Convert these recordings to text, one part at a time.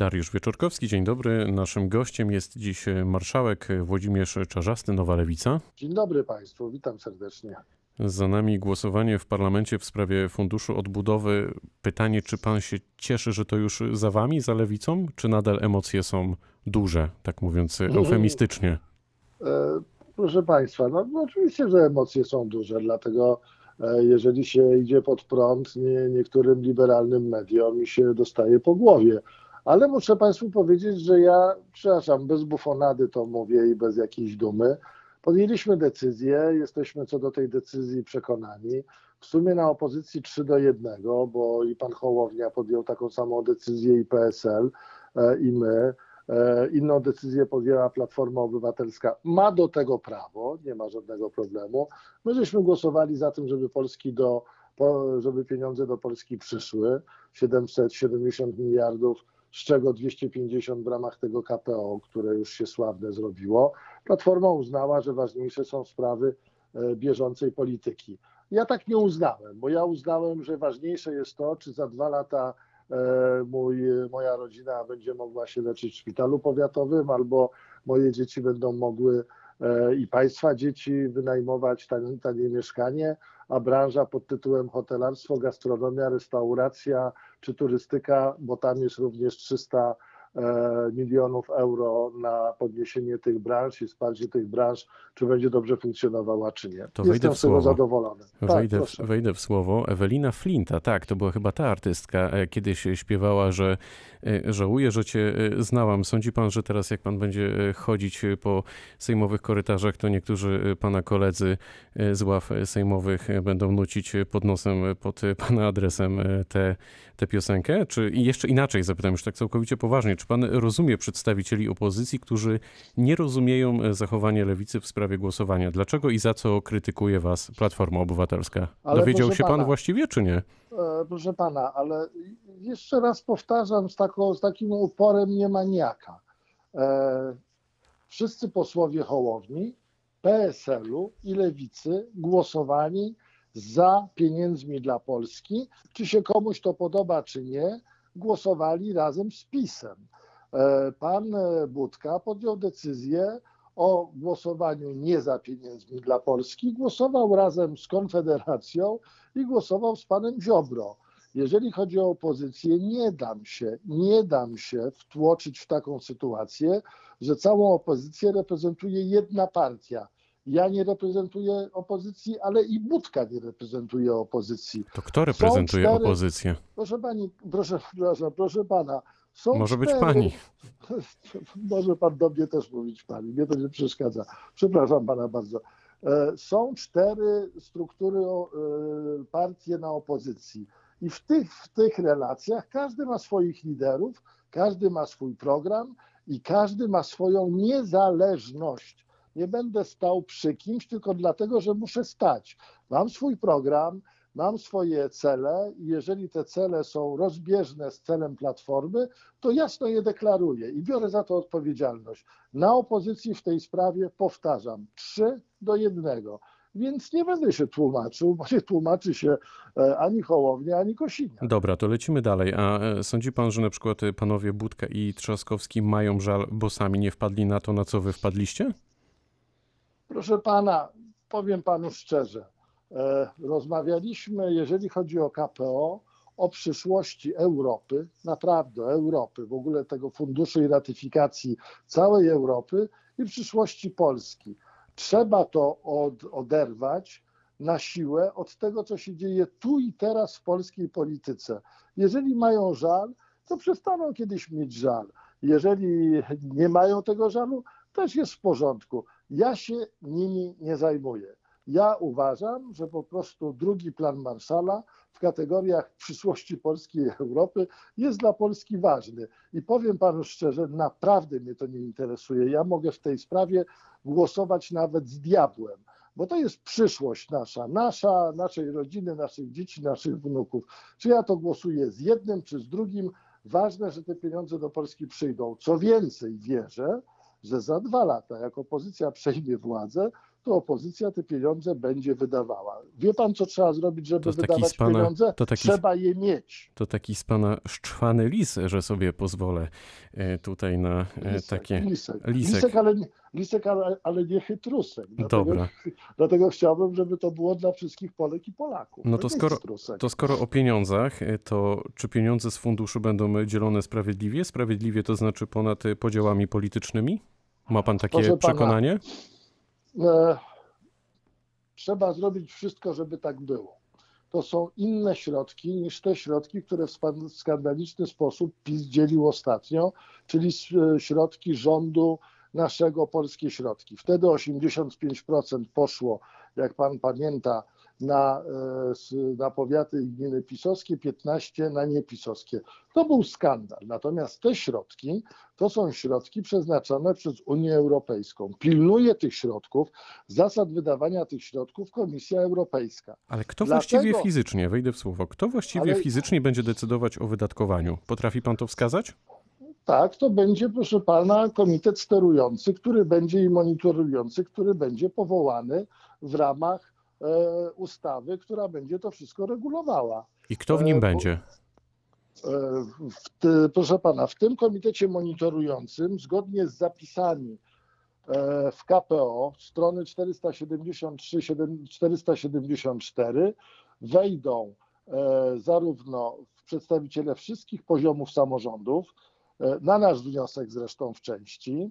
Dariusz Wieczorkowski, dzień dobry. Naszym gościem jest dziś marszałek Włodzimierz Czarzasty, Nowa Lewica. Dzień dobry Państwu, witam serdecznie. Za nami głosowanie w parlamencie w sprawie Funduszu Odbudowy. Pytanie, czy pan się cieszy, że to już za wami, za lewicą, czy nadal emocje są duże, tak mówiąc eufemistycznie? E, proszę Państwa, no, no oczywiście, że emocje są duże, dlatego e, jeżeli się idzie pod prąd nie, niektórym liberalnym mediom i się dostaje po głowie. Ale muszę Państwu powiedzieć, że ja, przepraszam, bez bufonady to mówię i bez jakiejś dumy, podjęliśmy decyzję, jesteśmy co do tej decyzji przekonani. W sumie na opozycji 3 do 1, bo i pan Hołownia podjął taką samą decyzję i PSL e, i my. E, inną decyzję podjęła Platforma Obywatelska. Ma do tego prawo, nie ma żadnego problemu. My żeśmy głosowali za tym, żeby Polski do, żeby pieniądze do Polski przyszły. 770 miliardów z czego 250 w ramach tego KPO, które już się sławne zrobiło. Platforma uznała, że ważniejsze są sprawy e, bieżącej polityki. Ja tak nie uznałem, bo ja uznałem, że ważniejsze jest to, czy za dwa lata e, mój, moja rodzina będzie mogła się leczyć w szpitalu powiatowym, albo moje dzieci będą mogły i państwa dzieci wynajmować tanie, tanie mieszkanie, a branża pod tytułem hotelarstwo, gastronomia, restauracja czy turystyka, bo tam jest również 300 E, milionów euro na podniesienie tych branż i wsparcie tych branż, czy będzie dobrze funkcjonowała, czy nie. To Jestem z tego zadowolony. Tak, wejdę, w, wejdę w słowo. Ewelina Flinta, tak, to była chyba ta artystka, e, kiedyś śpiewała, że e, żałuję, że cię znałam. Sądzi pan, że teraz jak pan będzie chodzić po sejmowych korytarzach, to niektórzy pana koledzy z ław sejmowych będą nucić pod nosem, pod pana adresem tę piosenkę? Czy jeszcze inaczej zapytam, już tak całkowicie poważnie, czy pan rozumie przedstawicieli opozycji, którzy nie rozumieją e, zachowania lewicy w sprawie głosowania? Dlaczego i za co krytykuje was Platforma Obywatelska? Ale Dowiedział się pan pana, właściwie, czy nie? E, proszę pana, ale jeszcze raz powtarzam z, taką, z takim uporem niemaniaka. E, wszyscy posłowie Hołowni, PSL-u i Lewicy głosowali za pieniędzmi dla Polski. Czy się komuś to podoba, czy nie, głosowali razem z PiSem. E, pan Budka podjął decyzję o głosowaniu nie za pieniędzmi dla Polski, głosował razem z Konfederacją i głosował z panem Ziobro. Jeżeli chodzi o opozycję, nie dam się, nie dam się wtłoczyć w taką sytuację, że całą opozycję reprezentuje jedna partia. Ja nie reprezentuję opozycji, ale i Budka nie reprezentuje opozycji. To kto reprezentuje cztery... opozycję? Proszę pani, proszę, proszę, proszę pana, są Może cztery... być pani. Może pan do mnie też mówić pani, mnie to nie przeszkadza. Przepraszam pana bardzo. E, są cztery struktury, e, partie na opozycji. I w tych, w tych relacjach każdy ma swoich liderów, każdy ma swój program i każdy ma swoją niezależność. Nie będę stał przy kimś tylko dlatego, że muszę stać. Mam swój program, mam swoje cele i jeżeli te cele są rozbieżne z celem Platformy, to jasno je deklaruję i biorę za to odpowiedzialność. Na opozycji w tej sprawie powtarzam 3 do 1. Więc nie będę się tłumaczył, bo nie tłumaczy się e, ani Hołownia, ani Kosiniak. Dobra, to lecimy dalej. A e, sądzi pan, że na przykład panowie Budka i Trzaskowski mają żal, bo sami nie wpadli na to, na co wy wpadliście? Proszę pana, powiem panu szczerze, E, rozmawialiśmy, jeżeli chodzi o KPO, o przyszłości Europy, naprawdę Europy, w ogóle tego funduszu i ratyfikacji całej Europy i przyszłości Polski. Trzeba to od, oderwać na siłę od tego, co się dzieje tu i teraz w polskiej polityce. Jeżeli mają żal, to przestaną kiedyś mieć żal. Jeżeli nie mają tego żalu, też jest w porządku. Ja się nimi nie zajmuję. Ja uważam, że po prostu drugi plan Marszala w kategoriach przyszłości Polski i Europy jest dla Polski ważny. I powiem panu szczerze, naprawdę mnie to nie interesuje. Ja mogę w tej sprawie głosować nawet z diabłem, bo to jest przyszłość nasza, nasza, naszej rodziny, naszych dzieci, naszych wnuków. Czy ja to głosuję z jednym, czy z drugim, ważne, że te pieniądze do Polski przyjdą. Co więcej, wierzę, że za dwa lata, jak opozycja przejmie władzę, to opozycja te pieniądze będzie wydawała. Wie pan, co trzeba zrobić, żeby To wydawać pana- pieniądze? to taki- Trzeba je mieć. To taki z pana szczwany lis, że sobie pozwolę e, tutaj na e, Lisek, takie... lisek. lisek. lisek ale, nie- lisek ale, ale nie chytrusek. Dlatego, Dobra. dlatego chciałbym, żeby to było dla wszystkich Polek i Polaków. No to nie skoro-. To skoro o pieniądzach, e, to czy pieniądze z funduszu będą dzielone sprawiedliwie? Sprawiedliwie to znaczy ponad podziałami politycznymi? Ma pan takie Proszę pana, przekonanie? e, trzeba zrobić wszystko, żeby tak było. To są inne środki niż te środki, które w skandaliczny sposób PiS dzielił ostatnio, czyli e, środki rządu naszego, polskie środki. Wtedy 85% poszło, jak pan pamięta, na, e, na powiaty i gminy pisowskie, 15 na niepisowskie. To był skandal. Natomiast te środki to są środki przeznaczone przez Unię Europejską. Pilnuje tych środków, zasad wydawania tych środków Komisja Europejska. Ale kto Dlatego- właściwie fizycznie, wejdę w słowo, kto właściwie Ale- fizycznie będzie decydować o wydatkowaniu? Potrafi pan to wskazać? Tak, to będzie, proszę pana, komitet sterujący, który będzie i monitorujący, który będzie powołany w ramach ustawy, która będzie to wszystko regulowała. I kto w nim E, będzie? E, ty, proszę pana, w tym komitecie monitorującym, zgodnie z zapisami e, w KPO, strony 473-474, wejdą e, zarówno przedstawiciele wszystkich poziomów samorządów, e, na nasz wniosek zresztą w części,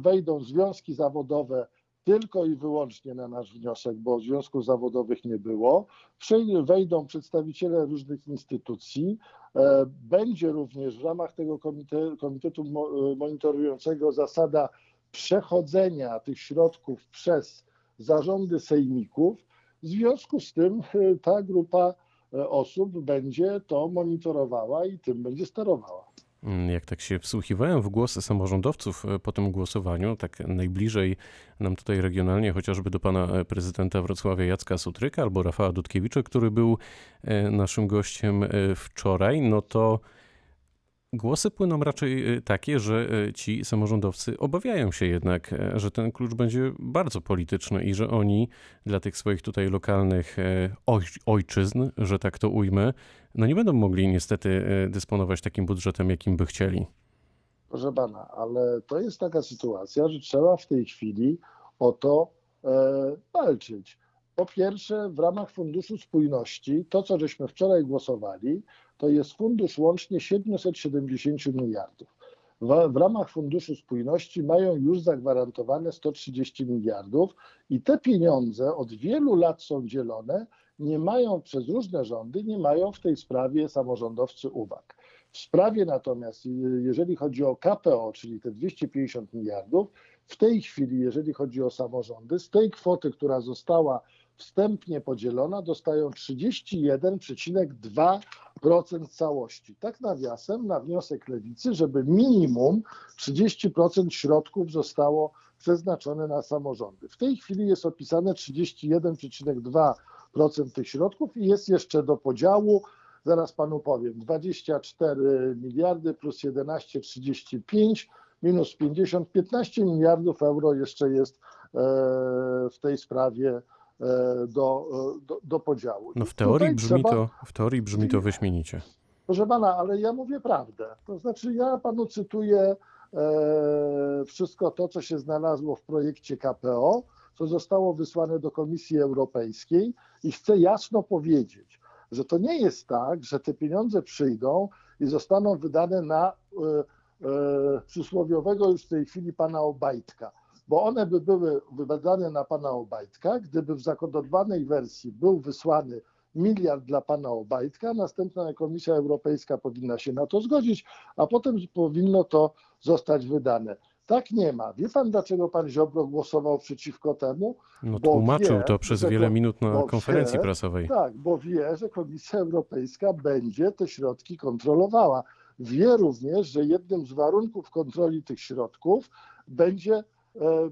wejdą związki zawodowe tylko i wyłącznie na nasz wniosek, bo związków zawodowych nie było, wejdą przedstawiciele różnych instytucji, E, Będzie również w ramach tego komite, komitetu e, monitorującego zasada przechodzenia tych środków przez zarządy sejmików. W związku z tym e, ta grupa e, osób będzie to monitorowała i tym będzie sterowała. Mm, Jak tak się wsłuchiwałem w głosy samorządowców e, po tym głosowaniu, tak najbliżej nam tutaj regionalnie, chociażby do pana e, prezydenta Wrocławia Jacka Sutryka albo Rafała Dudkiewicza, który był e, naszym gościem wczoraj, no to głosy płyną raczej e, takie, że e, ci samorządowcy obawiają się jednak, e, że ten klucz będzie bardzo polityczny i że oni dla tych swoich tutaj lokalnych e, oj, ojczyzn, że tak to ujmę, no nie będą mogli niestety e, dysponować takim budżetem, jakim by chcieli. Proszę pana, ale to jest taka sytuacja, że trzeba w tej chwili o to e, walczyć. Po pierwsze, w ramach Funduszu Spójności, to co żeśmy wczoraj głosowali, to jest fundusz łącznie 770 miliardów. W, w ramach Funduszu Spójności mają już zagwarantowane 130 miliardów i te pieniądze od wielu lat są dzielone, nie mają przez różne rządy, nie mają w tej sprawie samorządowcy uwag. W sprawie natomiast, je- jeżeli chodzi o KPO, czyli te 250 miliardów, w tej chwili, jeżeli chodzi o samorządy, z tej kwoty, która została wstępnie podzielona, dostają 31,2% całości. Tak nawiasem, na wniosek lewicy, żeby minimum 30% środków zostało przeznaczone na samorządy. W tej chwili jest opisane 31,2% tych środków i jest jeszcze do podziału zaraz panu powiem, 24 miliardy plus 11, 35 minus 50, 15 miliardów euro jeszcze jest e, w tej sprawie do, e, do, do podziału. No w teorii brzmi trzeba- to, w teorii brzmi to wyśmienicie. Proszę pana, ale ja mówię prawdę. To znaczy, ja panu cytuję e, wszystko to, co się znalazło w projekcie KPO, co zostało wysłane do Komisji Europejskiej i chcę jasno powiedzieć, że to nie jest tak, że te pieniądze przyjdą i zostaną wydane na e, e, przysłowiowego już w tej chwili pana Obajtka. Bo one by były wydane na pana Obajtka, gdyby w zakodowanej wersji był wysłany miliard dla pana Obajtka, następna Komisja Europejska powinna się na to zgodzić, a potem powinno to zostać wydane. Tak nie ma. Wie pan, dlaczego pan Ziobro głosował przeciwko temu? No Bo tłumaczył wie, to przez że wiele minut na konferencji wie, prasowej. Tak, bo wie, że Komisja Europejska będzie te środki kontrolowała. Wie również, że jednym z warunków kontroli tych środków będzie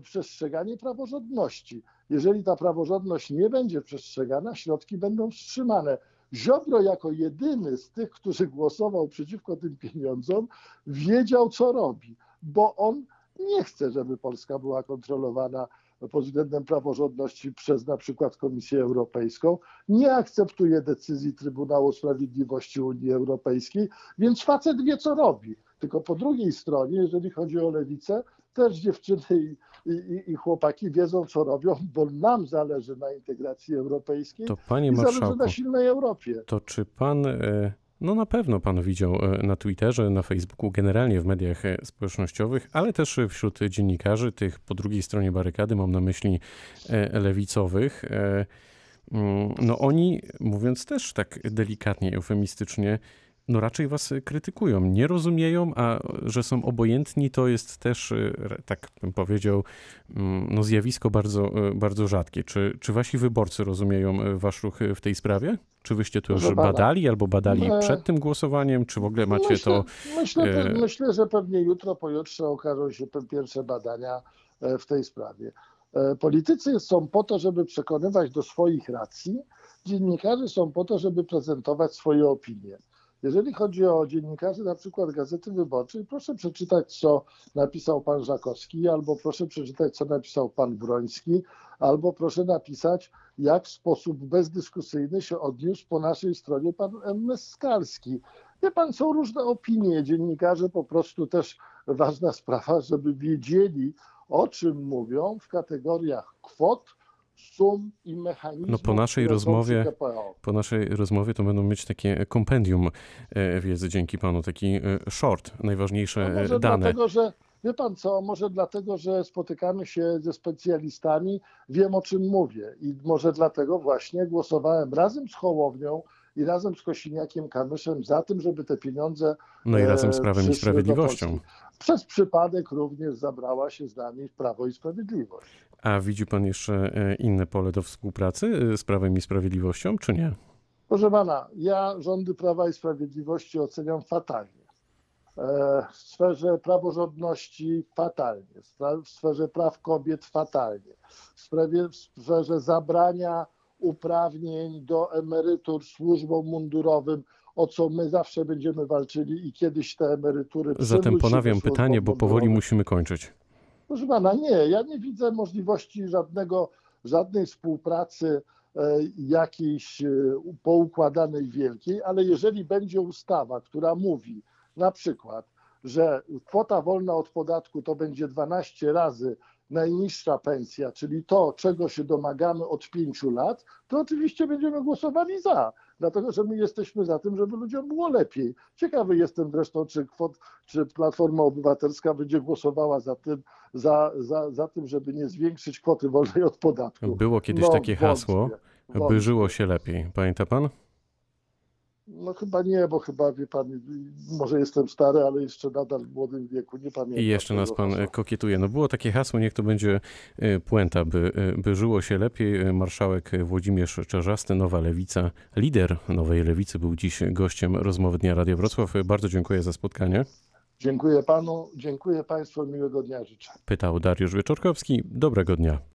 przestrzeganie praworządności. Jeżeli ta praworządność nie będzie przestrzegana, środki będą wstrzymane. Ziobro jako jedyny z tych, którzy głosował przeciwko tym pieniądzom, wiedział, co robi, bo on nie chce, żeby Polska była kontrolowana pod względem praworządności przez na przykład Komisję Europejską, nie akceptuje decyzji Trybunału Sprawiedliwości Unii Europejskiej, więc facet wie, co robi. Tylko po drugiej stronie, jeżeli chodzi o lewicę, też dziewczyny i, i, i chłopaki wiedzą, co robią, bo nam zależy na integracji europejskiej To panie i zależy marszałku, na silnej Europie. to czy pan, e, no na pewno pan widział e, na Twitterze, na Facebooku, generalnie w mediach e, społecznościowych, ale też wśród dziennikarzy, tych po drugiej stronie barykady, mam na myśli lewicowych, mm, no oni, mówiąc też tak delikatnie, eufemistycznie, no raczej was krytykują, nie rozumieją, a że są obojętni, to jest też, e, tak bym powiedział, mm, no zjawisko bardzo, e, bardzo rzadkie. Czy, czy wasi wyborcy rozumieją wasz ruch w tej sprawie? Czy wyście to już badali albo badali my- przed tym głosowaniem? Czy w ogóle macie myślę, to... Myślę, myślę, że pewnie jutro, pojutrze okażą się pierwsze badania e, w tej sprawie. E, Politycy są po to, żeby przekonywać do swoich racji, dziennikarze są po to, żeby prezentować swoje opinie. Jeżeli chodzi o dziennikarzy, na przykład Gazety Wyborczej, proszę przeczytać, co napisał pan Żakowski, albo proszę przeczytać, co napisał pan Broński, albo proszę napisać, jak w sposób bezdyskusyjny się odniósł po naszej stronie pan Ernest Skalski. Wie pan, są różne opinie. Dziennikarze po prostu też ważna sprawa, żeby wiedzieli, o czym mówią w kategoriach kwot. No, po naszej rozmowie-. Po naszej rozmowie to będą mieć takie kompendium e, wiedzy dzięki panu, taki e, short, najważniejsze No może dane. dlatego, że wie pan co, może dlatego, że spotykamy się ze specjalistami, wiem o czym mówię i może dlatego właśnie głosowałem razem z Hołownią i razem z Kosiniakiem Kamyszem za tym, żeby te pieniądze No i razem z Prawem i Sprawiedliwością. Przez przypadek również zabrała się z nami Prawo i Sprawiedliwość. A widzi pan jeszcze e, inne pole do współpracy e, z Prawem i Sprawiedliwością, czy nie? Proszę pana, ja rządy Prawa i Sprawiedliwości oceniam fatalnie. E, W sferze praworządności fatalnie, w sferze praw kobiet fatalnie, w sferze zabrania uprawnień do emerytur służbom mundurowym, o co my zawsze będziemy walczyli i kiedyś te emerytury Zatem ponawiam pytanie, bo powoli mundurowym. musimy kończyć. Proszę pana, nie, ja nie widzę możliwości żadnego, żadnej współpracy e, jakiejś e, poukładanej wielkiej, ale jeżeli będzie ustawa, która mówi na przykład, że kwota wolna od podatku to będzie 12 razy najniższa pensja, czyli to, czego się domagamy od pięciu lat, to oczywiście będziemy głosowali za, dlatego że my jesteśmy za tym, żeby ludziom było lepiej. Ciekawy jestem zresztą, czy, kwot, czy Platforma Obywatelska będzie głosowała za tym, za, za, za tym, żeby nie zwiększyć kwoty wolnej od podatku. Było kiedyś No, takie hasło, wątpię, by żyło się lepiej. Pamięta pan? No chyba nie, bo chyba, wie pan, może jestem stary, ale jeszcze nadal w młodym wieku, nie pamiętam. I jeszcze nas pan e, hasła. kokietuje. No było takie hasło, niech to będzie e, puenta, by, e, by żyło się lepiej. Marszałek Włodzimierz Czarzasty, Nowa Lewica, lider Nowej Lewicy, był dziś gościem rozmowy Dnia Radia Wrocław. Bardzo dziękuję za spotkanie. Dziękuję panu, dziękuję państwu, miłego dnia życzę. Pytał Dariusz Wieczorkowski. Dobrego dnia.